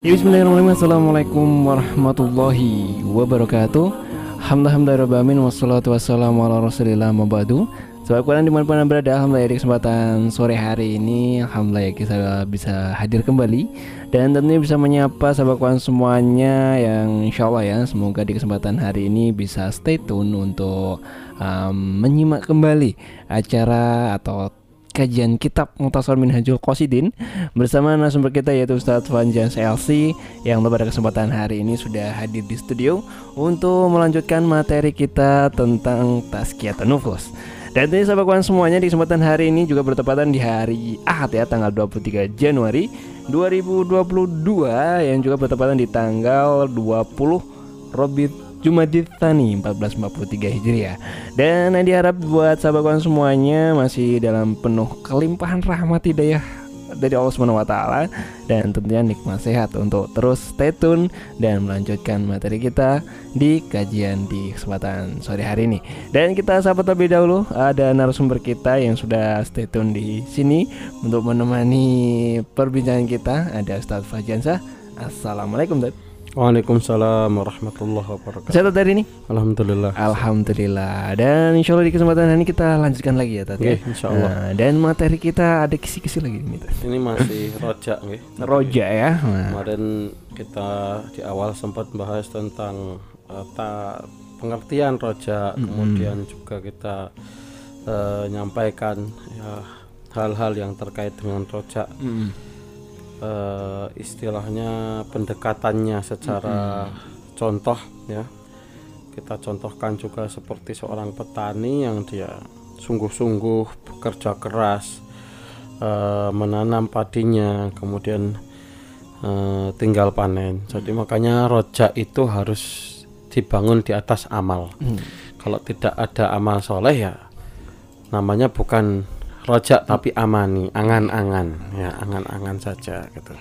Ya, Bismillahirrahmanirrahim. Assalamualaikum warahmatullahi wabarakatuh. Alhamdulillah wassalatu wassalamu ala rasulillah mabadu Sobat Quran di mana pun berada Alhamdulillah di kesempatan sore hari ini Alhamdulillah ya kita bisa hadir kembali. Dan tentunya bisa menyapa sahabat Quran semuanya Yang insya Allah ya Semoga di kesempatan hari ini bisa stay tune untuk um, menyimak kembali acara atau kajian kitab Mutasar Minhajul Qasidin bersama narasumber kita yaitu Ustadz Fanjans LC yang pada kesempatan hari ini sudah hadir di studio untuk melanjutkan materi kita tentang Tazkiyatun Nufus. Dan ini sahabat kawan semuanya di kesempatan hari ini juga bertepatan di hari Ahad ya tanggal 23 Januari 2022 yang juga bertepatan di tanggal 20 Robit Jumadit Tani 1443 Hijriah Dan yang diharap buat sahabat kawan semuanya masih dalam penuh kelimpahan rahmat hidayah dari Allah Subhanahu wa taala dan tentunya nikmat sehat untuk terus stay tune dan melanjutkan materi kita di kajian di kesempatan sore hari ini. Dan kita sahabat terlebih dahulu ada narasumber kita yang sudah stay tune di sini untuk menemani perbincangan kita ada Ustaz Fajansa. Assalamualaikum Ustaz. Waalaikumsalam warahmatullahi wabarakatuh. Sehat dari ini? Alhamdulillah. Alhamdulillah. Dan insya Allah di kesempatan ini kita lanjutkan lagi ya tadi. Okay, insya Allah. Nah, dan materi kita ada kisi-kisi lagi ini. Ini masih rojak nih. Rojak ya. Nah. Kemarin kita di awal sempat bahas tentang uh, ta, pengertian rojak, mm -hmm. kemudian juga kita uh, nyampaikan ya hal-hal yang terkait dengan rojak. Mm -hmm uh, istilahnya pendekatannya secara hmm. contoh ya kita contohkan juga seperti seorang petani yang dia sungguh-sungguh bekerja keras uh, menanam padinya kemudian uh, tinggal panen jadi makanya rojak itu harus dibangun di atas amal hmm. kalau tidak ada amal soleh ya namanya bukan rojak tapi amani, angan-angan, ya angan-angan saja gitu.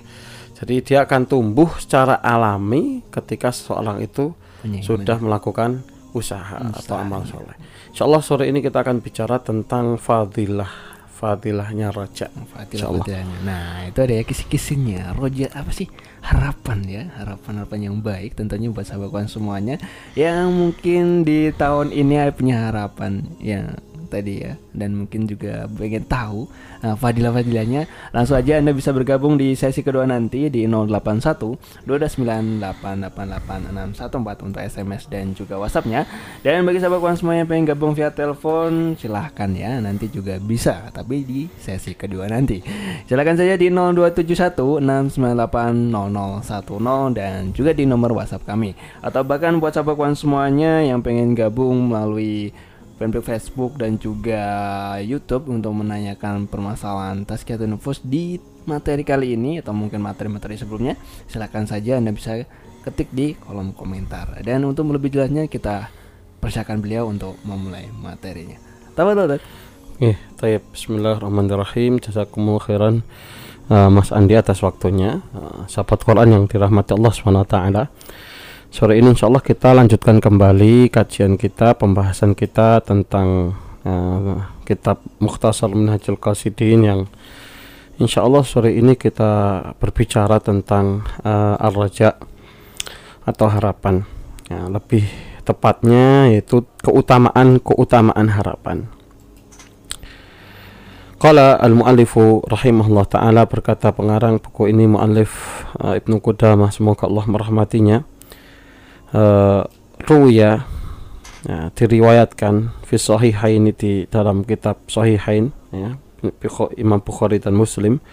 Jadi dia akan tumbuh secara alami ketika seseorang itu benar, sudah melakukan usaha Mustahil. atau amal soleh. Insya Allah sore ini kita akan bicara tentang fadilah fadilahnya rojak. Fadilah fadilahnya. Nah itu ada ya kisi-kisinya. Rojak apa sih harapan ya harapan harapan yang baik tentunya buat sahabat semuanya yang mungkin di tahun ini punya harapan yang tadi ya. Dan mungkin juga pengen tahu uh, fadilah-fadilahnya. Langsung aja Anda bisa bergabung di sesi kedua nanti di 081 229888864 untuk SMS dan juga WhatsAppnya. Dan bagi sahabat kawan semua yang pengen gabung via telepon silahkan ya. Nanti juga bisa tapi di sesi kedua nanti. Silahkan saja di 0271 dan juga di nomor WhatsApp kami. Atau bahkan buat sahabat kawan semuanya yang pengen gabung melalui fanpage Facebook dan juga YouTube untuk menanyakan permasalahan Tazkiyatun Nufus di materi kali ini atau mungkin materi-materi sebelumnya silahkan saja Anda bisa ketik di kolom komentar dan untuk lebih jelasnya kita persilakan beliau untuk memulai materinya Tafadhol Oke, okay, Bismillahirrahmanirrahim. Jazakumullah khairan uh, Mas Andi atas waktunya. Uh, sahabat Quran yang dirahmati Allah taala. Sore ini insya Allah kita lanjutkan kembali kajian kita, pembahasan kita tentang uh, kitab Mukhtasar Minhajul Qasidin yang insya Allah sore ini kita berbicara tentang uh, ar-raja atau harapan. Ya, lebih tepatnya yaitu keutamaan-keutamaan harapan. Qala al-muallifu rahimahullah taala berkata pengarang buku ini muallif uh, Ibnu Qudamah semoga Allah merahmatinya uh, ruya ya, diriwayatkan fi sahihain di dalam kitab sahihain ya Imam Bukhari dan Muslim.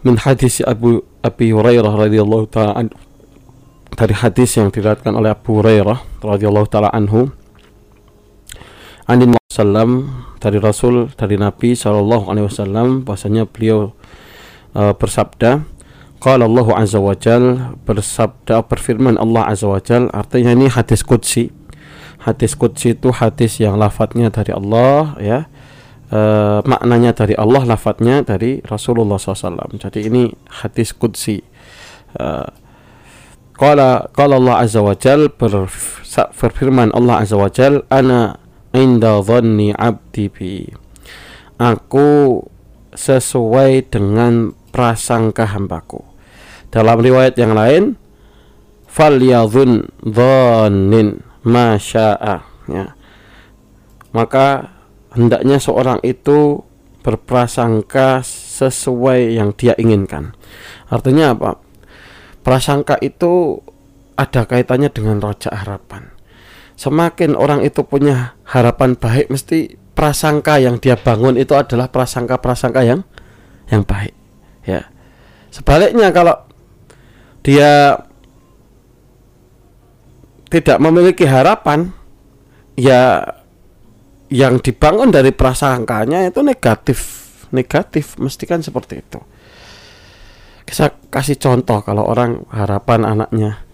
Min hadis Abu Abi Hurairah radhiyallahu taala dari hadis yang diriwayatkan oleh Abu Hurairah radhiyallahu taala anhu. Anin wasallam dari Rasul dari Nabi Shallallahu alaihi wasallam bahasanya beliau uh, bersabda Qala Allah Azza wa Jal bersabda berfirman Allah Azza wa Jal artinya ini hadis qudsi. Hadis qudsi itu hadis yang lafadznya dari Allah ya. E, maknanya dari Allah, lafadznya dari Rasulullah SAW. Jadi ini hadis qudsi. E, qala qala Allah Azza wa Jal berfirman Allah Azza wa Jal ana inda dhanni abdi bi. Aku sesuai dengan prasangka hambaku dalam riwayat yang lain falyadhun dhannin masya'a. Ya. Maka hendaknya seorang itu berprasangka sesuai yang dia inginkan. Artinya apa? Prasangka itu ada kaitannya dengan roja harapan. Semakin orang itu punya harapan baik mesti prasangka yang dia bangun itu adalah prasangka-prasangka yang yang baik. Ya. Sebaliknya kalau dia tidak memiliki harapan ya yang dibangun dari prasangkanya itu negatif negatif mesti kan seperti itu. Kita kasih contoh kalau orang harapan anaknya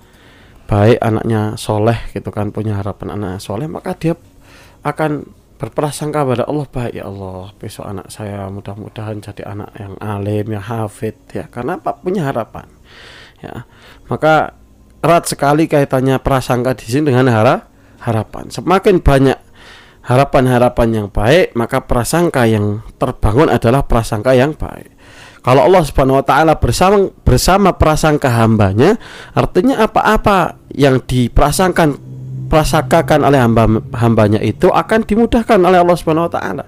baik anaknya soleh gitu kan punya harapan anaknya soleh maka dia akan berprasangka pada Allah baik ya Allah besok anak saya mudah-mudahan jadi anak yang alim yang hafid ya. Karena apa? Punya harapan ya. Maka erat sekali kaitannya prasangka di sini dengan hara, harapan. Semakin banyak harapan-harapan yang baik maka prasangka yang terbangun adalah prasangka yang baik. Kalau Allah Subhanahu wa taala bersama bersama prasangka hambanya artinya apa-apa yang diprasangkan prasangkakan oleh hamba hambanya itu akan dimudahkan oleh Allah Subhanahu wa taala.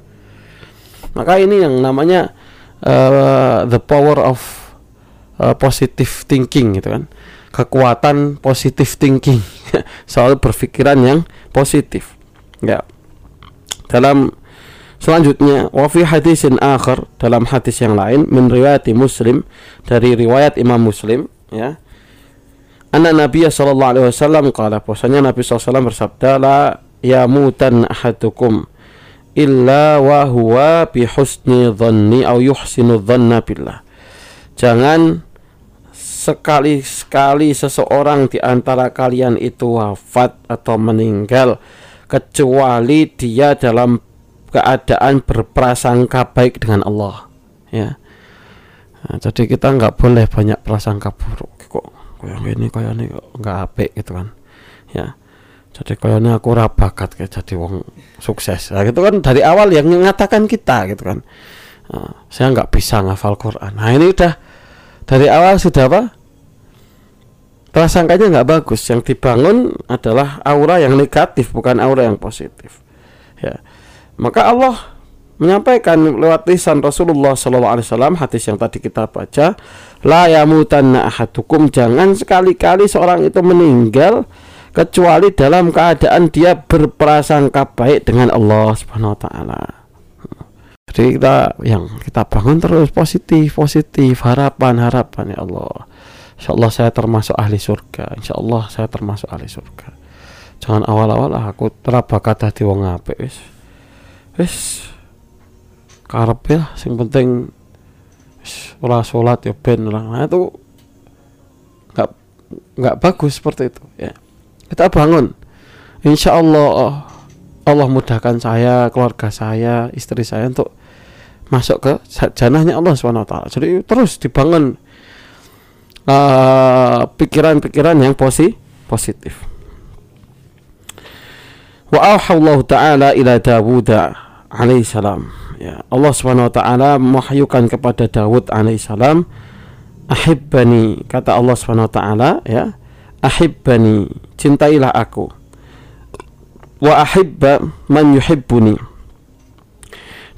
Maka ini yang namanya uh, the power of uh, positive thinking gitu kan. Kekuatan positive thinking soal berpikiran yang positif. Ya. Dalam selanjutnya wa fi hadisin akhar dalam hadis yang lain min Muslim dari riwayat Imam Muslim ya Anak Nabi sallallahu alaihi wasallam kala bahwasanya Nabi SAW bersabda la yamutan ahadukum illa wa huwa bi husni dhanni au yuhsinu dhanna billah. Jangan sekali-sekali seseorang di antara kalian itu wafat atau meninggal kecuali dia dalam keadaan berprasangka baik dengan Allah ya. Nah, jadi kita nggak boleh banyak prasangka buruk kok. Kayak gini kayak ini nggak apik gitu kan ya. Jadi kayak ini aku rabakat kayak jadi wong sukses. Nah, gitu kan dari awal yang mengatakan kita gitu kan. Nah, saya nggak bisa ngafal Quran. Nah ini udah dari awal sudah apa? Prasangkanya nggak bagus. Yang dibangun adalah aura yang negatif bukan aura yang positif. Ya. Maka Allah menyampaikan lewat lisan Rasulullah SAW hadis yang tadi kita baca la yamutanna ahadukum. Jangan sekali-kali seorang itu meninggal kecuali dalam keadaan dia berprasangka baik dengan Allah Subhanahu wa taala. Jadi kita yang kita bangun terus positif, positif, harapan, harapan ya Allah. Insya Allah saya termasuk ahli surga. Insya Allah saya termasuk ahli surga. Jangan awal-awal ah, aku terabakat hati wong apik wis. Wis karep ya sing penting ora sholat ya ben lah nah itu nggak nggak bagus seperti itu ya kita bangun insya Allah Allah mudahkan saya keluarga saya istri saya untuk masuk ke janahnya Allah swt jadi terus dibangun uh, pikiran-pikiran uh, yang posi positif. Wa Allah taala ila Dawud alaihi salam. Ya Allah taala mewahyukan kepada Daud alaihissalam ahibbani kata Allah taala ya ahibbani cintailah aku. Wa ahibba man yuhibbuni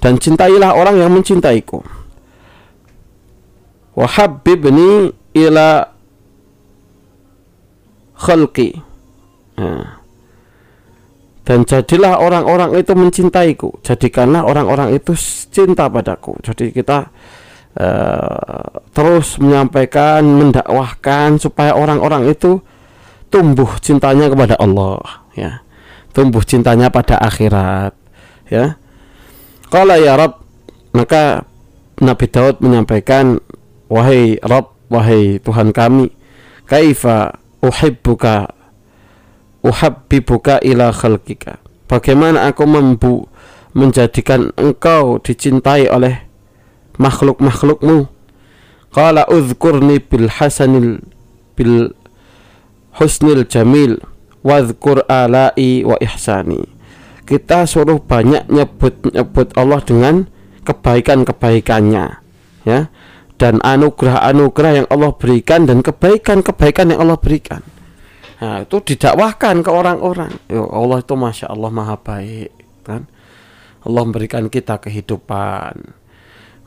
dan cintailah orang yang mencintaiku. Wa habbibni ila khalqi. Dan jadilah orang-orang itu mencintaiku. Jadikanlah orang-orang itu cinta padaku. Jadi kita uh, terus menyampaikan mendakwahkan supaya orang-orang itu tumbuh cintanya kepada Allah ya. Tumbuh cintanya pada akhirat ya kalau ya Rob maka Nabi Daud menyampaikan wahai Rob wahai Tuhan kami kaifa uhibbuka uhabbibuka ila khalqika? Bagaimana aku mampu menjadikan engkau dicintai oleh makhluk-makhlukmu? Qala udhkurni bil hasanil bil husnil jamil wadhkur alai wa ihsani kita suruh banyak nyebut-nyebut Allah dengan kebaikan-kebaikannya ya dan anugerah-anugerah yang Allah berikan dan kebaikan-kebaikan yang Allah berikan. Nah, itu didakwahkan ke orang-orang. Ya Allah itu masya Allah maha baik, kan? Allah memberikan kita kehidupan,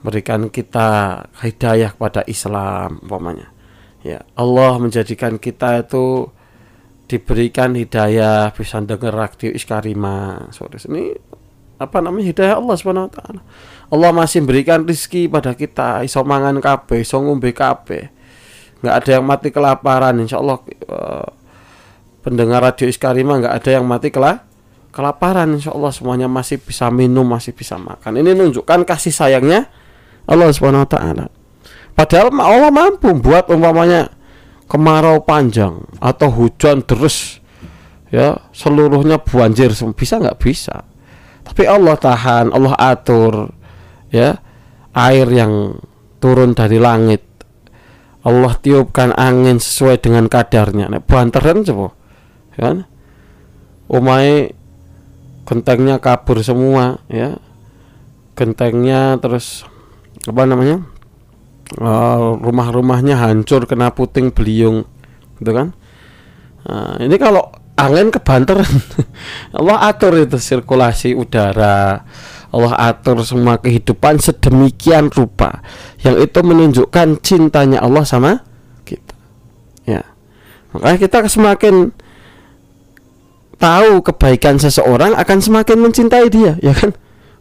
berikan kita hidayah kepada Islam, umpamanya. Ya, Allah menjadikan kita itu diberikan hidayah bisa dengar radio Iskarima. Sore ini apa namanya hidayah Allah Subhanahu wa taala. Allah masih berikan rizki pada kita, iso mangan kabeh, iso ngombe kabeh. Enggak ada yang mati kelaparan insyaallah uh, pendengar radio Iskarima enggak ada yang mati kelak kelaparan insya Allah semuanya masih bisa minum masih bisa makan ini menunjukkan kasih sayangnya Allah Subhanahu Wa Taala padahal Allah mampu buat umpamanya kemarau panjang atau hujan deras ya seluruhnya banjir bisa nggak bisa? Tapi Allah tahan Allah atur ya air yang turun dari langit. Allah tiupkan angin sesuai dengan kadarnya. Nek banteran coba kan? Umai gentengnya kabur semua ya. Gentengnya terus apa namanya uh, rumah-rumahnya hancur kena puting beliung gitu kan? Nah, ini kalau angin kebanter Allah atur itu sirkulasi udara Allah atur semua kehidupan sedemikian rupa yang itu menunjukkan cintanya Allah sama kita. Ya. Makanya kita semakin tahu kebaikan seseorang akan semakin mencintai dia ya kan?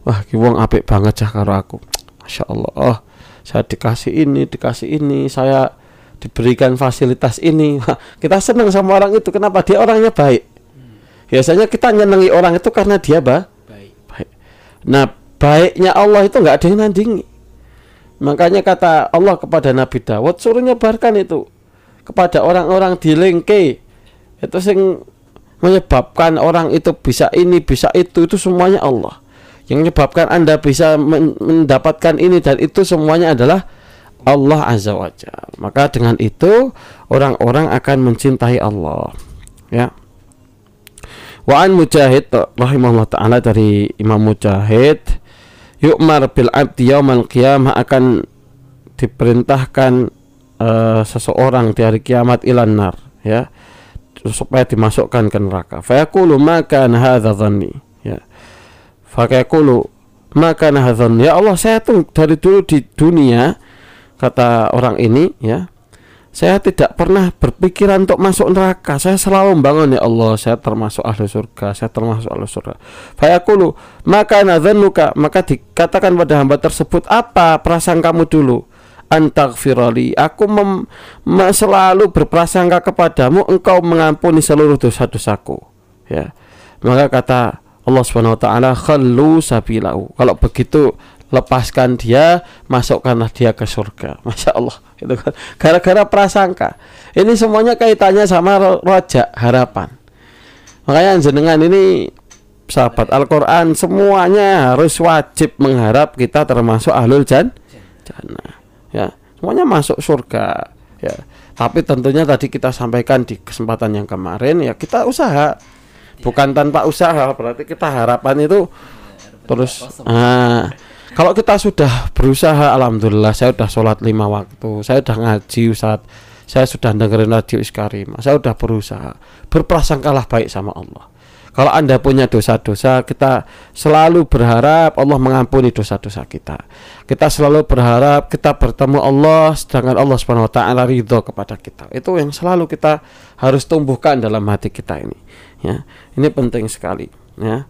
Wah wong apik banget cah karo aku. Masya Allah. Oh saya dikasih ini dikasih ini saya diberikan fasilitas ini. Kita senang sama orang itu. Kenapa? Dia orangnya baik. Biasanya kita nyenangi orang itu karena dia bah baik. baik. Nah baiknya Allah itu nggak ada yang nandingi. Makanya kata Allah kepada Nabi Dawud suruh nyebarkan itu kepada orang-orang di Lengke itu sing menyebabkan orang itu bisa ini bisa itu itu semuanya Allah yang menyebabkan anda bisa mendapatkan ini dan itu semuanya adalah Allah azza wajalla maka dengan itu orang-orang akan mencintai Allah ya Wa an Mujahid rahimahullah taala dari Imam Mujahid yu'mar bil abdi yaumal qiyamah akan diperintahkan uh, seseorang di hari kiamat ilan nar ya supaya dimasukkan ke neraka. Fayaqulu maka hadza dhanni. Ya. Fayaqulu maka hadza Ya Allah, saya tuh dari dulu di dunia kata orang ini ya. Saya tidak pernah berpikiran untuk masuk neraka. Saya selalu membangun ya Allah, saya termasuk ahli surga, saya termasuk ahli surga. Fayaqulu maka nadzanuka maka dikatakan pada hamba tersebut apa perasaan kamu dulu? antagfirali aku mem, selalu berprasangka kepadamu engkau mengampuni seluruh dosa-dosaku ya maka kata Allah Subhanahu wa taala khallu sabilahu. Kalau begitu lepaskan dia masukkanlah dia ke surga. Masya Allah. Itu kan gara-gara prasangka. Ini semuanya kaitannya sama roja harapan. Makanya jenengan ini sahabat Al-Quran semuanya harus wajib mengharap kita termasuk ahlul jan jannah. Ya semuanya masuk surga. Ya tapi tentunya tadi kita sampaikan di kesempatan yang kemarin ya kita usaha bukan tanpa usaha berarti kita harapan itu terus ah kalau kita sudah berusaha alhamdulillah saya sudah sholat lima waktu saya sudah ngaji Ustaz saya sudah dengerin radio Iskarim saya sudah berusaha berprasangkalah baik sama Allah kalau Anda punya dosa-dosa, kita selalu berharap Allah mengampuni dosa-dosa kita. Kita selalu berharap kita bertemu Allah sedangkan Allah Subhanahu wa taala ridho kepada kita. Itu yang selalu kita harus tumbuhkan dalam hati kita ini. Ya. Ini penting sekali, ya.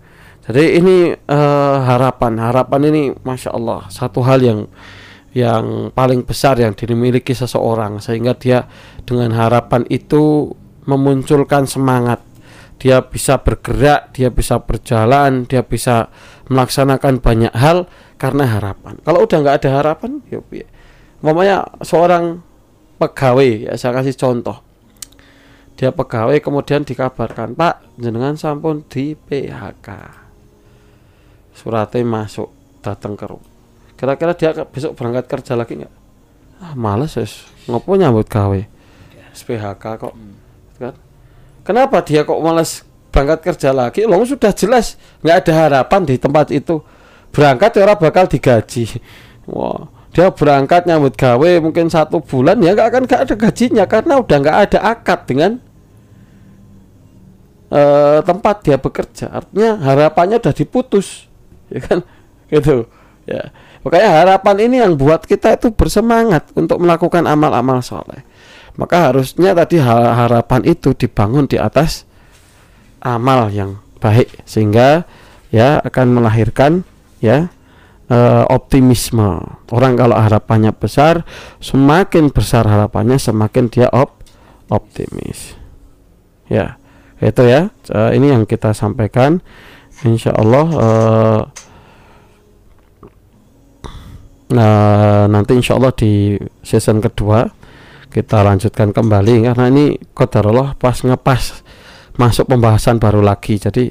Jadi ini uh, harapan, harapan ini masya Allah satu hal yang yang paling besar yang dimiliki seseorang sehingga dia dengan harapan itu memunculkan semangat dia bisa bergerak, dia bisa berjalan, dia bisa melaksanakan banyak hal karena harapan. Kalau udah nggak ada harapan, ya, mamanya seorang pegawai, ya saya kasih contoh. Dia pegawai kemudian dikabarkan, Pak, jenengan sampun di PHK. Suratnya masuk, datang ke rumah. Kira-kira dia besok berangkat kerja lagi nggak? Ah, males ya, ngopo nyambut gawe. PHK kok. Hmm. Kan? Kenapa dia kok malas berangkat kerja lagi? Loh sudah jelas nggak ada harapan di tempat itu. Berangkat ya orang bakal digaji. Wah, dia berangkat nyambut gawe mungkin satu bulan ya nggak akan nggak ada gajinya karena udah nggak ada akad dengan uh, tempat dia bekerja. Artinya harapannya udah diputus ya kan? Gitu. Ya. Makanya harapan ini yang buat kita itu bersemangat untuk melakukan amal-amal soleh. Maka harusnya tadi harapan itu dibangun di atas amal yang baik sehingga ya akan melahirkan ya uh, optimisme. Orang kalau harapannya besar, semakin besar harapannya semakin dia op optimis. Ya, itu ya. Uh, ini yang kita sampaikan. Insya Allah. Uh, nah nanti insya Allah di season kedua kita lanjutkan kembali karena ini kodarullah pas ngepas masuk pembahasan baru lagi jadi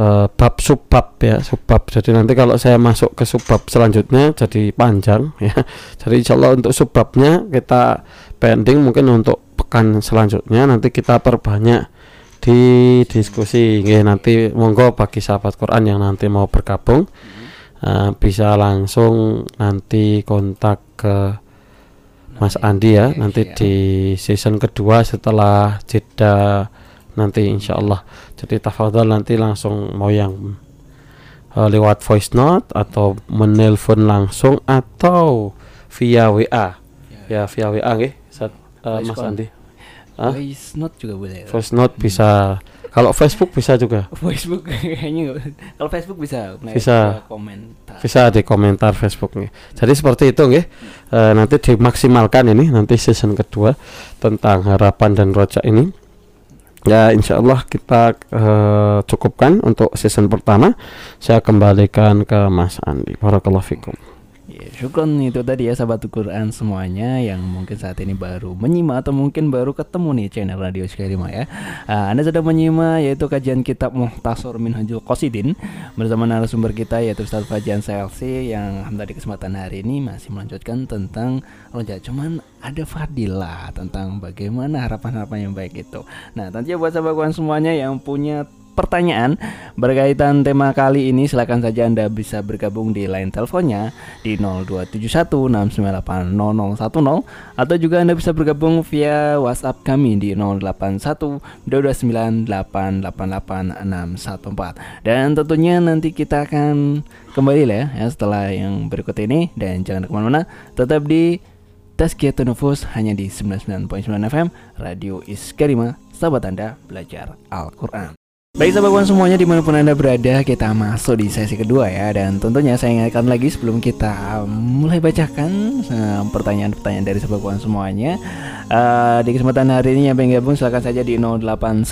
uh, bab subbab ya subbab jadi nanti kalau saya masuk ke subbab selanjutnya jadi panjang ya jadi insya Allah untuk subbabnya kita pending mungkin untuk pekan selanjutnya nanti kita perbanyak di diskusi ya, nanti monggo bagi sahabat Quran yang nanti mau bergabung uh, bisa langsung nanti kontak ke Mas Andi ya nanti di season kedua setelah jeda nanti insya Allah jadi tafadhol nanti langsung mau yang uh, lewat voice note atau menelpon langsung atau via WA ya, ya via WA nggih uh, Mas Andi voice note juga boleh voice note bisa kalau Facebook bisa juga. Facebook kayaknya kalau Facebook bisa. Bisa komentar. Bisa di komentar Facebooknya. Jadi seperti itu nggih. E, nanti dimaksimalkan ini nanti season kedua tentang harapan dan rojak ini ya insya Allah kita uh, cukupkan untuk season pertama saya kembalikan ke Mas Andi Barakallahu fikum Ya, syukron itu tadi ya sahabat Quran semuanya yang mungkin saat ini baru menyimak atau mungkin baru ketemu nih channel Radio Skarima ya. Uh, anda sudah menyimak yaitu kajian kitab Muhtasor Minhajul Qasidin bersama narasumber kita yaitu Ustaz Fajan CLC yang alhamdulillah di kesempatan hari ini masih melanjutkan tentang loncat cuman ada fadilah tentang bagaimana harapan-harapan yang baik itu. Nah, tentunya buat sahabat Quran semuanya yang punya pertanyaan berkaitan tema kali ini silakan saja Anda bisa bergabung di line teleponnya di 02716980010 atau juga Anda bisa bergabung via WhatsApp kami di 081229888614 dan tentunya nanti kita akan kembali lah ya setelah yang berikut ini. Dan jangan ke mana-mana tetap di Tazkiyatun Nufus hanya di 99.9 FM Radio Iskarima sahabat Anda belajar Al-Quran Baik sahabat semuanya di mana pun anda berada kita masuk di sesi kedua ya. Dan tentunya saya ingatkan lagi sebelum kita mulai bacakan eh, pertanyaan-pertanyaan dari sahabat semuanya. Uh, Di kesempatan hari ini yang pengen gabung silahkan saja di 081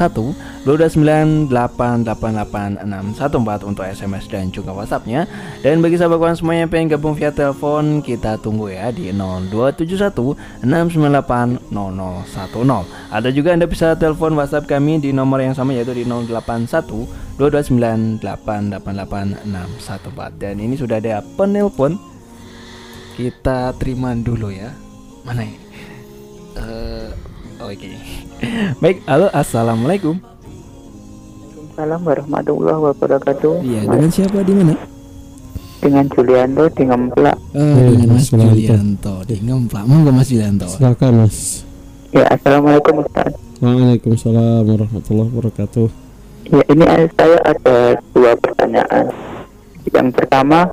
229888614 untuk SMS dan juga Whatsappnya. Dan bagi sahabat semuanya yang pengen gabung via telepon kita tunggu ya di 0271 698 Atau juga anda bisa telepon Whatsapp kami di nomor yang sama yaitu di 08 229888614 dan ini sudah ada penelpon. Kita terima dulu ya. Mana ini? Uh, oke. Okay. baik halo assalamualaikum. Assalamualaikum warahmatullahi wabarakatuh. Iya dengan siapa di mana? Dengan Julianto di Ngemplak. Uh, dengan Mas Julianto di Ngemplak. Monggo Mas Julianto. Silakan Mas. Ya Assalamualaikum Ustaz. Waalaikumsalam warahmatullahi wabarakatuh Ya, ini saya ada dua pertanyaan. Yang pertama,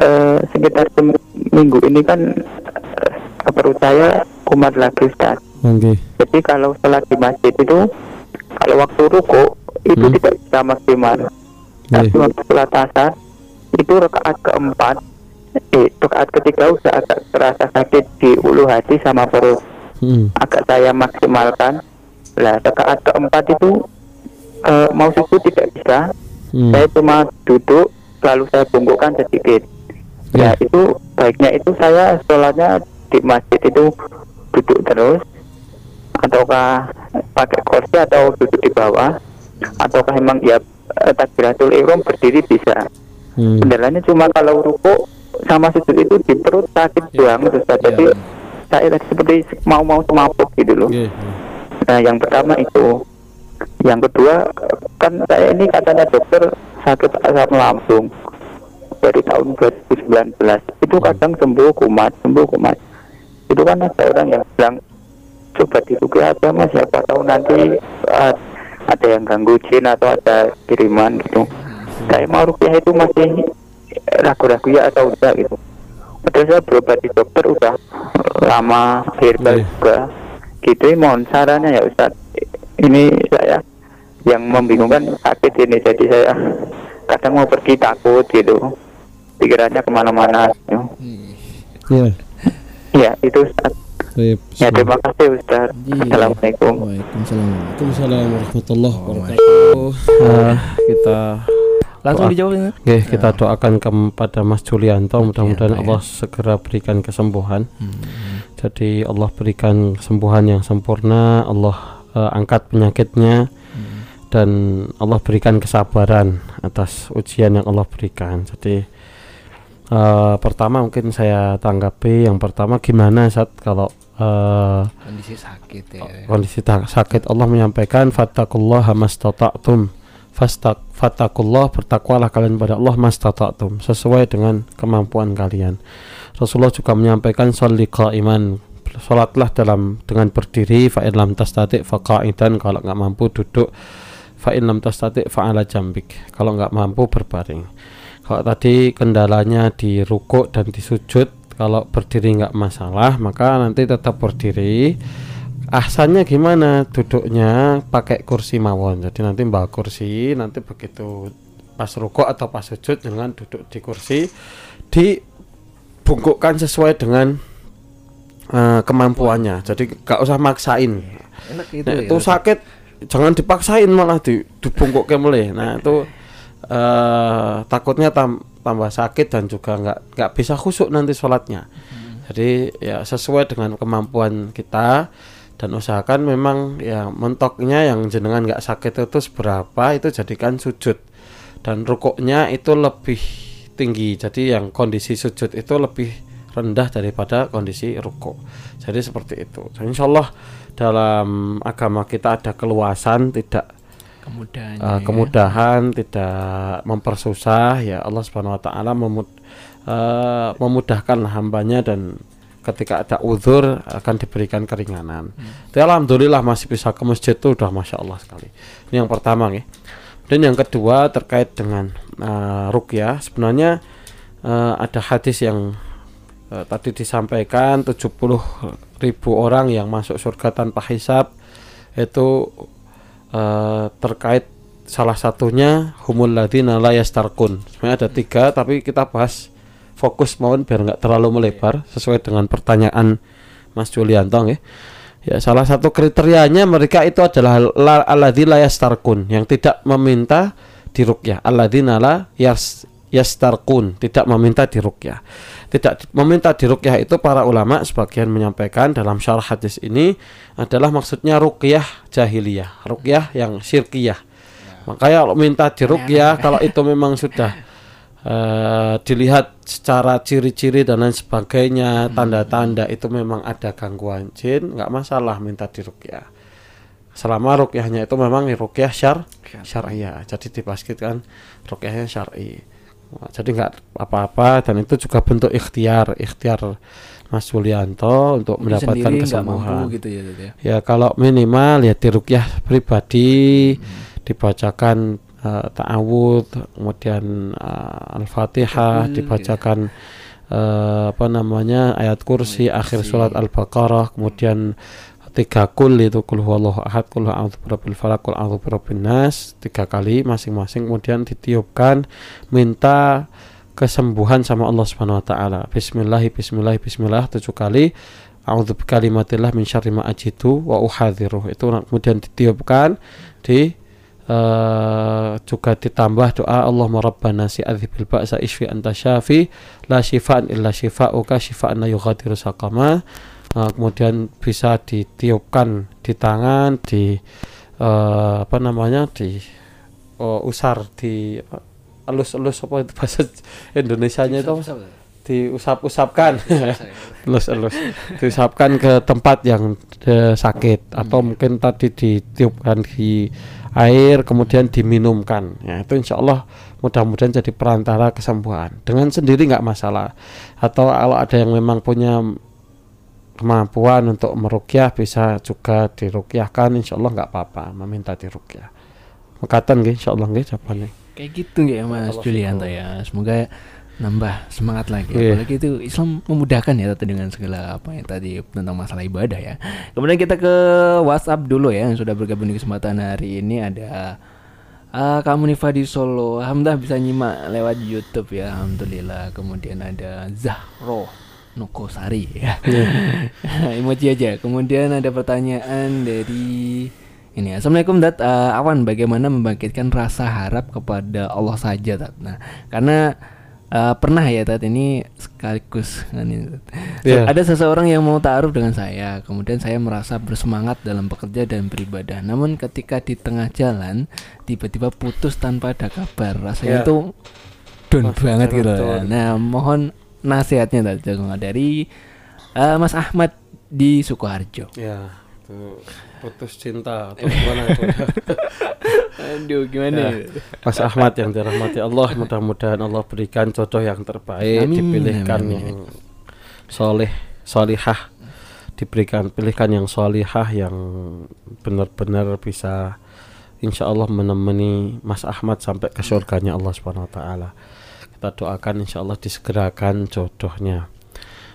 eh, sekitar minggu ini kan eh, perut saya kumat lagi, Ustaz. Okay. Jadi kalau sholat di masjid itu, kalau waktu ruko itu hmm. tidak bisa maksimal. Yeah. Tapi waktu sholat asar itu rakaat keempat, eh, rakaat ketiga sudah agak terasa sakit di ulu hati sama perut. Hmm. Agak saya maksimalkan. Lah rakaat keempat itu uh, mau susu tidak bisa hmm. saya cuma duduk lalu saya bungkukkan sedikit yeah. ya itu baiknya itu saya sholatnya di masjid itu duduk terus ataukah pakai kursi atau duduk di bawah ataukah memang ya eh, takbiratul ihram berdiri bisa hmm. kendalanya cuma kalau ruku sama sujud itu di perut sakit yeah. banget Ustaz. jadi yeah. saya tadi seperti mau mau semaput gitu loh yeah. nah yang pertama itu yang kedua kan saya ini katanya dokter sakit asam lambung baru tahun 2019 itu kadang sembuh kumat sembuh kumat. Itu kan ada orang yang bilang coba dirukyah aja mas? Siapa tahu nanti uh, ada yang ganggu jin atau ada kiriman gitu. Saya mau rukyah itu masih ragu-ragu ya atau enggak gitu. Padahal saya berobat di dokter udah lama herbal Iya. juga. Gitu mohon sarannya ya Ustaz ini saya yang membingungkan sakit ini jadi saya kadang mau pergi takut gitu pikirannya ke mana-mana gitu. Iya. ya itu Ustaz Baik. ya terima kasih Ustaz Iya. Assalamualaikum Waalaikumsalam. Waalaikumsalam warahmatullahi wabarakatuh. Eh, kita Langsung Doa. dijawab ya. Oke, kita doakan kepada Mas Julianto mudah-mudahan Julianto, ya. Allah segera berikan kesembuhan. Hmm. Jadi Allah berikan kesembuhan yang sempurna, Allah eh, angkat penyakitnya Hmm. dan Allah berikan kesabaran atas ujian yang Allah berikan. Jadi eh, pertama mungkin saya tanggapi yang pertama gimana saat kalau eh, Kondisi sakit ya. kondisi sakit Allah menyampaikan fattakullaha mastata'tum fastak fattakullah bertakwalah kalian pada Allah mastata'tum sesuai dengan kemampuan kalian Rasulullah juga menyampaikan sholli qa'iman salatlah dalam dengan berdiri fa in lam tastati fa qa'idan kalau nggak mampu duduk fa in lam tastati fa ala jambik kalau nggak mampu berbaring. Kalau tadi kendalanya di rukuk dan di sujud kalau berdiri nggak masalah maka nanti tetap berdiri. Ahsannya gimana? Duduknya pakai kursi mawon. Jadi nanti bawa kursi nanti begitu pas rukuk atau pas sujud dengan duduk di kursi. Dibungkukkan sesuai dengan eh, kemampuannya. Jadi gak usah maksain. Enak gitu Nah, ya. itu sakit jangan dipaksain malah di dibungkuk mulai nah itu eh takutnya tam- tambah sakit dan juga nggak nggak bisa khusuk nanti sholatnya. Jadi ya sesuai dengan kemampuan kita dan usahakan memang ya mentoknya yang jenengan nggak sakit itu seberapa itu jadikan sujud. Dan rukuknya itu lebih tinggi. Jadi yang kondisi sujud itu lebih rendah daripada kondisi rukuk jadi seperti itu Dan insya Allah dalam agama kita ada keluasan tidak kemudahan. uh, kemudahan tidak mempersusah ya Allah Subhanahu wa taala memud- uh, memudahkan hambanya dan ketika ada uzur akan diberikan keringanan. Tapi alhamdulillah masih bisa ke masjid itu udah masya Allah sekali. Ini yang pertama nih. Dan yang kedua terkait dengan uh, ruqyah sebenarnya uh, ada hadis yang uh, tadi disampaikan 70 ribu orang yang masuk surga tanpa hisab itu eh, terkait salah satunya humul ladina la yastarkun. Sebenarnya ada tiga tapi kita bahas fokus mohon biar nggak terlalu melebar sesuai dengan pertanyaan Mas Julianto ya. Ya salah satu kriterianya mereka itu adalah la alladzi la yastarkun yang tidak meminta diruqyah. Alladzina la yas yastarkun tidak meminta diruqyah. Tidak meminta diruqyah itu para ulama sebagian menyampaikan dalam syarah hadis ini adalah maksudnya ruqyah jahiliyah, ruqyah yang syirkiyah. Makanya kalau minta diruqyah kalau itu memang sudah eh, dilihat secara ciri-ciri dan lain sebagainya, tanda-tanda itu memang ada gangguan jin, nggak masalah minta diruqyah. Selama ruqyahnya itu memang ruqyah syar syariah. Jadi dipastikan ruqyahnya syar'i. Jadi nggak apa-apa dan itu juga bentuk ikhtiar, ikhtiar Mas Yulianto untuk Mungkin mendapatkan kesembuhan. gitu ya, Dad, ya. Ya kalau minimal ya dirukyah pribadi dibacakan eh, ta'awudz, kemudian eh, Al-Fatihah, Betul, dibacakan eh, apa namanya ayat kursi akhir surat Al-Baqarah, kemudian tiga kul itu kul huwallahu ahad kul a'udzu birabbil falaq kul a'udzu birabbin nas tiga kali masing-masing kemudian ditiupkan minta kesembuhan sama Allah Subhanahu wa taala. Bismillah bismillah bismillah tujuh kali. A'udzu bikalimatillah min syarri ma ajidu wa uhadziruh. Itu kemudian ditiupkan di eh, juga ditambah doa Allahumma rabbana si adzibil ba'sa isfi anta syafi la syifaan illa syifauka syifaan la yughadiru saqama. Eh, kemudian bisa ditiupkan di tangan di eh, apa namanya di oh, usar di elus-elus apa itu bahasa Indonesianya itu diusap-usapkan. Elus-elus. Diusapkan ke tempat yang eh, sakit atau mungkin tadi ditiupkan di air kemudian diminumkan. Ya itu insya Allah mudah-mudahan jadi perantara kesembuhan. Dengan sendiri nggak masalah. Atau kalau ada yang memang punya kemampuan untuk merukyah bisa juga dirukyahkan insya Allah nggak apa-apa meminta dirukyah. Mengatakan gitu insya Allah gitu jawabannya. Kayak gitu ya Mas Allah Julianto ya. Semoga nambah semangat lagi. Iya. apalagi itu Islam memudahkan ya tadi dengan segala apa ya tadi tentang masalah ibadah ya. Kemudian kita ke WhatsApp dulu ya yang sudah bergabung di kesempatan hari ini ada uh, Kak Munifa di Solo. Alhamdulillah bisa nyimak lewat YouTube ya Alhamdulillah. Kemudian ada Zahro Nokosari. Ya. Emoji aja. Kemudian ada pertanyaan dari ini. Assalamualaikum Dat Eh, Awan bagaimana membangkitkan rasa harap kepada Allah saja Tat Nah karena eh, pernah ya Tat ini sekaligus kan ini, Tat. Iya. ada seseorang yang mau taruh dengan saya. Kemudian saya merasa bersemangat dalam bekerja dan beribadah. Namun ketika di tengah jalan tiba-tiba putus tanpa ada kabar. Rasanya Iya. itu down banget gitu down. nah mohon nasihatnya dari eh, Mas Ahmad di Sukoharjo. Ya itu putus cinta atau gimana itu? Aduh gimana? Ya. Mas Ahmad yang dirahmati Allah mudah-mudahan Allah berikan jodoh yang terbaik Amin, dipilihkan amin, yang soleh solihah diberikan pilihkan yang solihah yang benar-benar bisa insya Allah menemani Mas Ahmad sampai ke surganya Allah Subhanahu Wa Taala kita doakan insya Allah disegerakan jodohnya.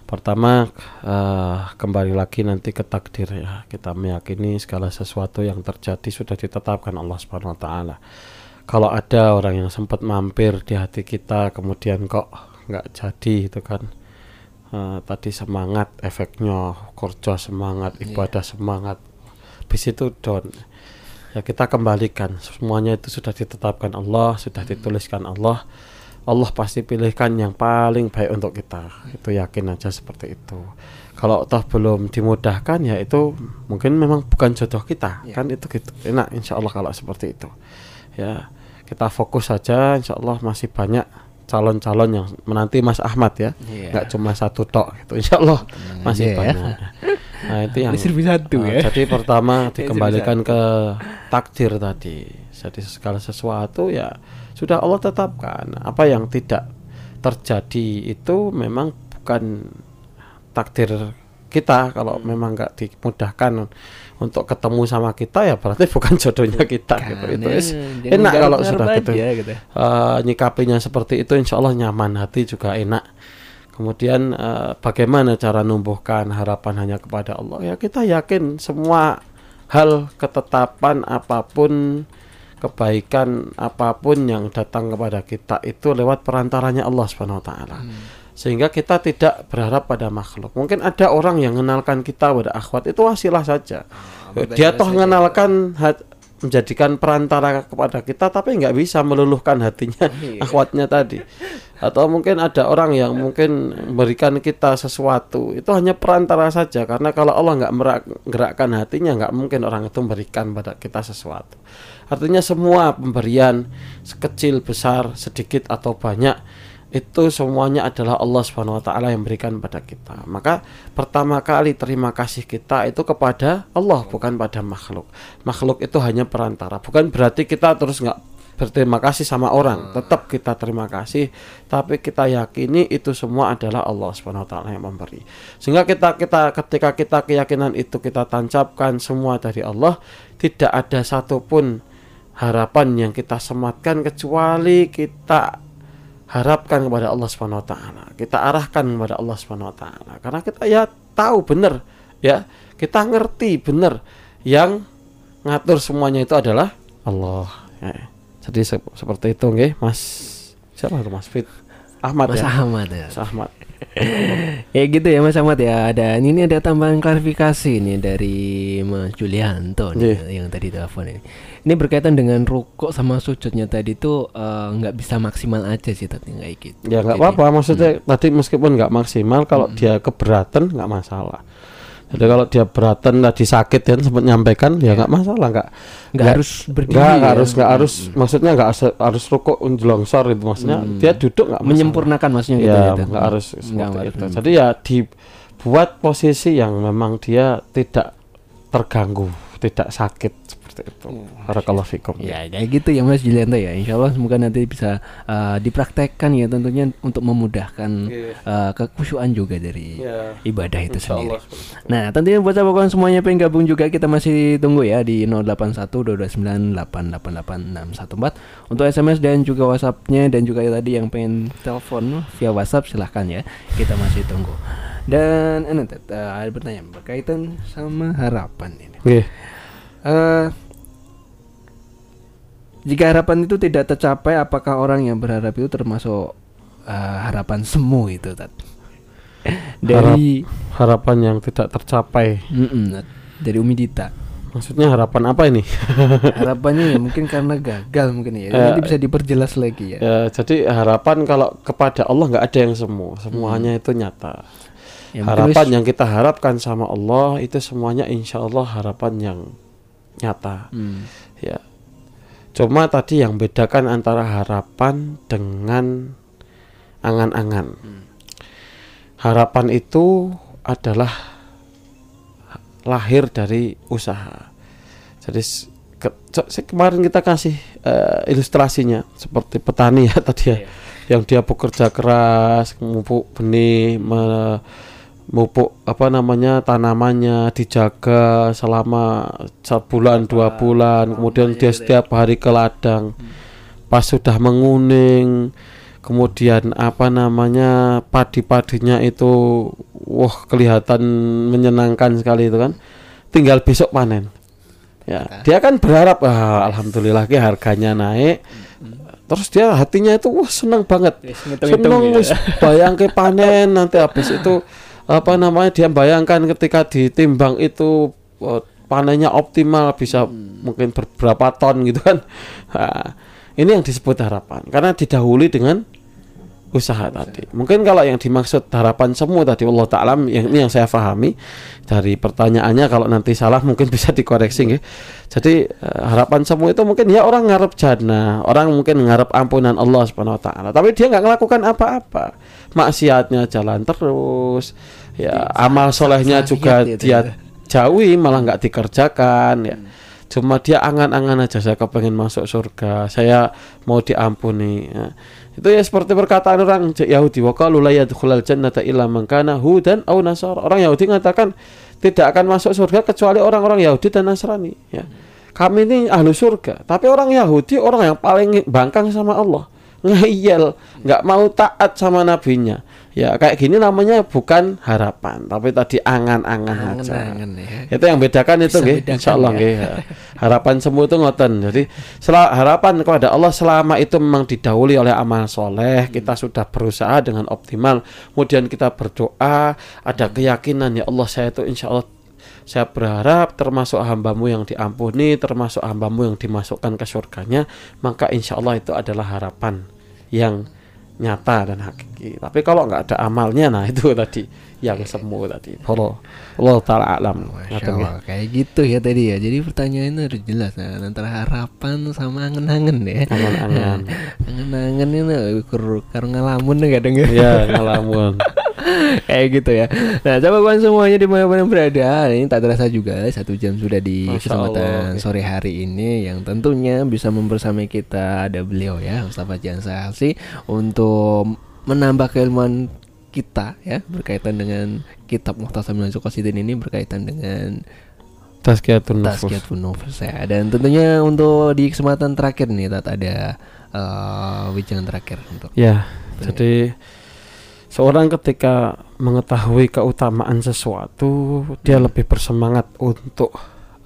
Pertama eh, kembali lagi nanti ke takdir ya. Kita meyakini segala sesuatu yang terjadi sudah ditetapkan Allah Subhanahu Wa Taala. Kalau ada orang yang sempat mampir di hati kita kemudian kok nggak jadi itu kan Eh, tadi semangat efeknya kerja semangat ibadah semangat habis itu down. Ya kita kembalikan. Semuanya itu sudah ditetapkan Allah sudah dituliskan Allah Allah pasti pilihkan yang paling baik untuk kita itu yakin aja seperti itu kalau toh belum dimudahkan ya itu mungkin memang bukan jodoh kita Ya. kan itu gitu enak insya Allah kalau seperti itu ya kita fokus saja insya Allah masih banyak calon-calon yang menanti Mas Ahmad ya Iya. nggak cuma satu tok gitu insya Allah Tenang masih ya. banyak nah itu yang satu Nah, ya. Jadi pertama dikembalikan ke takdir tadi. Jadi segala sesuatu ya sudah Allah tetapkan. Apa yang tidak terjadi itu memang bukan takdir kita. Kalau Hmm. memang nggak dimudahkan untuk ketemu sama kita ya berarti bukan jodohnya kita gitu. Itu is- jangan enak kalau sudah gitu. aja gitu. Eh, nyikapinya seperti itu insya Allah nyaman hati juga enak kemudian eh, bagaimana cara numbuhkan harapan hanya kepada Allah ya kita yakin semua hal ketetapan apa pun kebaikan apa pun yang datang kepada kita itu lewat perantaranya Allah Subhanahu wa taala. Sehingga kita tidak berharap pada makhluk. Mungkin ada orang yang mengenalkan kita pada akhwat itu wasilah saja. Dia toh mengenalkan menjadikan perantara kepada kita tapi nggak bisa meluluhkan hatinya Iya. akhwatnya tadi. Atau mungkin ada orang yang mungkin memberikan kita sesuatu itu hanya perantara saja. Karena kalau Allah nggak gerakkan hatinya nggak mungkin orang itu memberikan pada kita sesuatu artinya semua pemberian sekecil besar sedikit atau banyak itu semuanya adalah Allah Subhanahu wa taala yang berikan pada kita. Maka pertama kali terima kasih kita itu kepada Allah bukan pada makhluk. Makhluk itu hanya perantara. Bukan berarti kita terus nggak berterima kasih sama orang. Tetap kita terima kasih, tapi kita yakini itu semua adalah Allah Subhanahu wa taala yang memberi. Sehingga kita kita ketika kita keyakinan itu kita tancapkan semua dari Allah, tidak ada satupun harapan yang kita sematkan kecuali kita harapkan kepada Allah Subhanahu wa taala. Kita arahkan kepada Allah Subhanahu wa taala. Karena kita ya tahu benar ya, kita ngerti benar yang ngatur semuanya itu adalah Allah. Ya. Jadi se- seperti itu nggih, Mas. Siapa itu Mas Fit? Ahmad Mas ya. Ahmad ya. Mas Ahmad. Ya gitu ya Mas Ahmad ya. Ada ini ada tambahan klarifikasi nih dari Mas Julianto nih, Iya. yang tadi telepon ini. Ini berkaitan dengan rukuk sama sujudnya tadi tuh eh, nggak bisa maksimal aja sih tadi kayak gitu. Ya nggak apa-apa, maksudnya tadi meskipun nggak maksimal, kalau dia keberatan nggak masalah. Jadi kalau dia beratan tadi sakit kan sempat nyampaikan ya nggak masalah nggak nggak harus berdiri. nggak ya. harus nggak harus maksudnya nggak harus, rukuk unjelongsor itu maksudnya dia duduk nggak menyempurnakan maksudnya gitu ya gitu. nggak harus Nggak seperti harus. itu. Jadi ya dibuat posisi yang memang dia tidak terganggu, tidak sakit seperti itu. Barakallahu fikum. Ya kayak gitu ya Mas Julianto ya. Insya Allah semoga nanti bisa uh, dipraktekkan ya tentunya untuk memudahkan Iya. uh, kekhusyuan juga dari Ya. ibadah itu Insya sendiri. Allah itu. Nah tentunya buat sahabat semuanya pengen gabung juga kita masih tunggu ya di 081229888614 untuk SMS dan juga WhatsAppnya dan juga tadi yang pengen telepon via WhatsApp silahkan ya kita masih tunggu. Dan Tet, uh, ada pertanyaan berkaitan sama harapan ini. Oke. Eh, jika harapan itu tidak tercapai, apakah orang yang berharap itu termasuk eh, harapan semu itu, Tat? Dari Harapan yang tidak tercapai. Mm-mm, Tat. dari Umi Dita. Maksudnya harapan apa ini? Harapannya ya mungkin karena gagal mungkin ya. Nanti bisa diperjelas lagi ya. ya, jadi harapan kalau kepada Allah nggak ada yang semu, semuanya itu nyata. Ya, harapan yang kita harapkan sama Allah itu semuanya insya Allah harapan yang nyata. Hmm. Ya. Cuma tadi yang bedakan antara harapan dengan angan-angan. Harapan itu adalah lahir dari usaha. Jadi ke- kemarin kita kasih eh, ilustrasinya seperti petani ya tadi ya, Iya. yang dia bekerja keras, memupuk benih, me- memupuk apa namanya tanamannya dijaga selama sebulan dua bulan, kemudian dia setiap hari ke ladang, pas sudah menguning, kemudian apa namanya padi-padinya itu wah kelihatan menyenangkan sekali itu kan. Tinggal besok panen. Ya dia kan berharap ah, alhamdulillah ke harganya naik. Terus dia hatinya itu wah senang banget. Senang wis ya. bayang ke panen nanti habis itu apa namanya dia bayangkan ketika ditimbang itu eh, panennya optimal bisa mungkin beberapa ton gitu kan. Nah, ini yang disebut harapan. Karena didahului dengan usaha tadi. Mungkin kalau yang dimaksud harapan semua tadi Allah taala yang ini yang saya pahami dari pertanyaannya kalau nanti salah mungkin bisa dikoreksi nggih. Jadi eh, harapan semua itu mungkin ya orang ngarep jannah, orang mungkin ngarep ampunan Allah Subhanahu wa taala, tapi dia nggak melakukan apa-apa. Maksiatnya jalan terus. Ya, amal solehnya juga itu dia ya. jauhi malah nggak dikerjakan ya. Cuma dia angan-angan aja saya kepengen masuk surga, saya mau diampuni. ya. Itu ya seperti perkataan orang Yahudi, wa la yadkhulal jannata illa man kana hudan aw nasara. Orang Yahudi mengatakan tidak akan masuk surga kecuali orang-orang Yahudi dan Nasrani, ya. Kami ini ahlu surga, tapi orang Yahudi orang yang paling bangkang sama Allah. Ngeyel, nggak mau taat sama nabinya. Ya kayak gini namanya bukan harapan, tapi tadi angan-angan aja. Angan-angan ya. Itu yang bedakan itu Bisa nggih, bedakan insyaallah ya. Harapan semua itu ngoten. Jadi harapan kepada Allah selama itu memang didahului oleh amal soleh, kita sudah berusaha dengan optimal, kemudian kita berdoa, ada keyakinan ya Allah saya itu insyaallah saya berharap termasuk hambamu yang diampuni, termasuk hambamu yang dimasukkan ke surganya, maka insya Allah itu adalah harapan yang nyata dan hakiki. Tapi kalau nggak ada amalnya, nah itu tadi yang semu tadi. Allah, Allah taala alam. Nggih. Allah, kayak gitu ya tadi ya. Jadi pertanyaannya harus jelas nah, antara harapan sama angen-angen ya. Angan-angan. Angen-angen ini ukur karo ngalamun ya kadang ya. ya ngalamun. kayak gitu ya. Nah, coba kawan semuanya di mana yang berada. Ini tak terasa juga satu jam sudah di Masya kesempatan Allah. sore hari ini yang tentunya bisa membersamai kita ada beliau ya Mustafa Jansa Halsi untuk menambah keilmuan kita ya berkaitan dengan kitab Muhtasar Minhajul Qasidin ini berkaitan dengan Tazkiyatun nufus. Tazkiyatun Nufus ya. Dan tentunya untuk di kesempatan terakhir nih Tat ada uh, wijangan terakhir untuk Ya, jadi seorang ketika mengetahui keutamaan sesuatu, dia lebih bersemangat untuk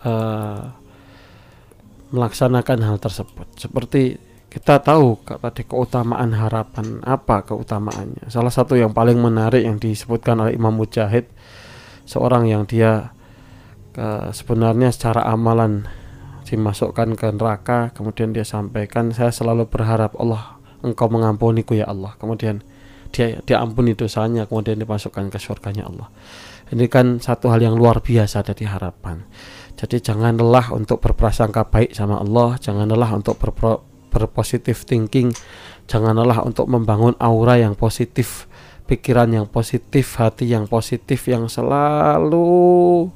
eh, melaksanakan hal tersebut. Seperti kita tahu ke- tadi keutamaan harapan apa keutamaannya. Salah satu yang paling menarik yang disebutkan oleh Imam Mujahid, seorang yang dia eh, sebenarnya secara amalan dimasukkan ke neraka, kemudian dia sampaikan, saya selalu berharap Allah engkau mengampuniku ya Allah. Kemudian dia dia ampuni dosanya kemudian dimasukkan ke surganya Allah. Ini kan satu hal yang luar biasa dari harapan. Jadi jangan lelah untuk berprasangka baik sama Allah jangan lelah untuk berpro, berpositif thinking jangan lelah untuk membangun aura yang positif pikiran yang positif hati yang positif yang selalu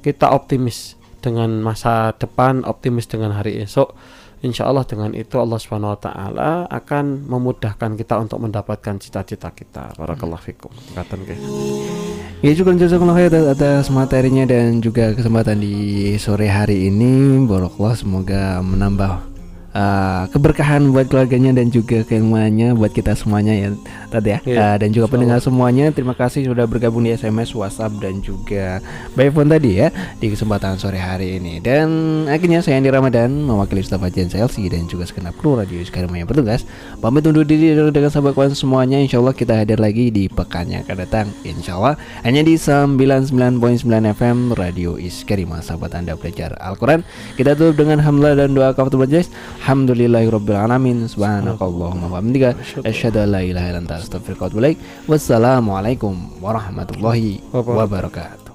kita optimis dengan masa depan, optimis dengan hari esok. Insya Allah dengan itu Allah Subhanahu Wa Taala akan memudahkan kita untuk mendapatkan cita-cita kita. Barakallahu fikum. Katakan ke. Ya juga jazakallah khair atas materinya dan juga kesempatan di sore hari ini. Barakallah semoga menambah uh, keberkahan buat keluarganya dan juga keilmuannya buat kita semuanya ya tadi ya. Iya, Uh, dan juga insya pendengar semuanya terima kasih sudah bergabung di SMS, WhatsApp dan juga by phone tadi ya di kesempatan sore hari ini. Dan akhirnya saya Andi Ramadan mewakili staf Ajian Chelsea dan juga segenap kru radio sekarang yang bertugas pamit undur diri dengan sahabat kawan semuanya. Insya Allah kita hadir lagi di pekan yang akan datang. Insya Allah hanya di 99.9 FM Radio Iskarima sahabat anda belajar Al-Quran. Kita tutup dengan hamdalah dan doa kafatul majlis. Alhamdulillahirabbil alamin. Subhanakallahumma wa bihamdika asyhadu an la ilaha atubu ilaik. Wassalamualaikum warahmatullahi wabarakatuh.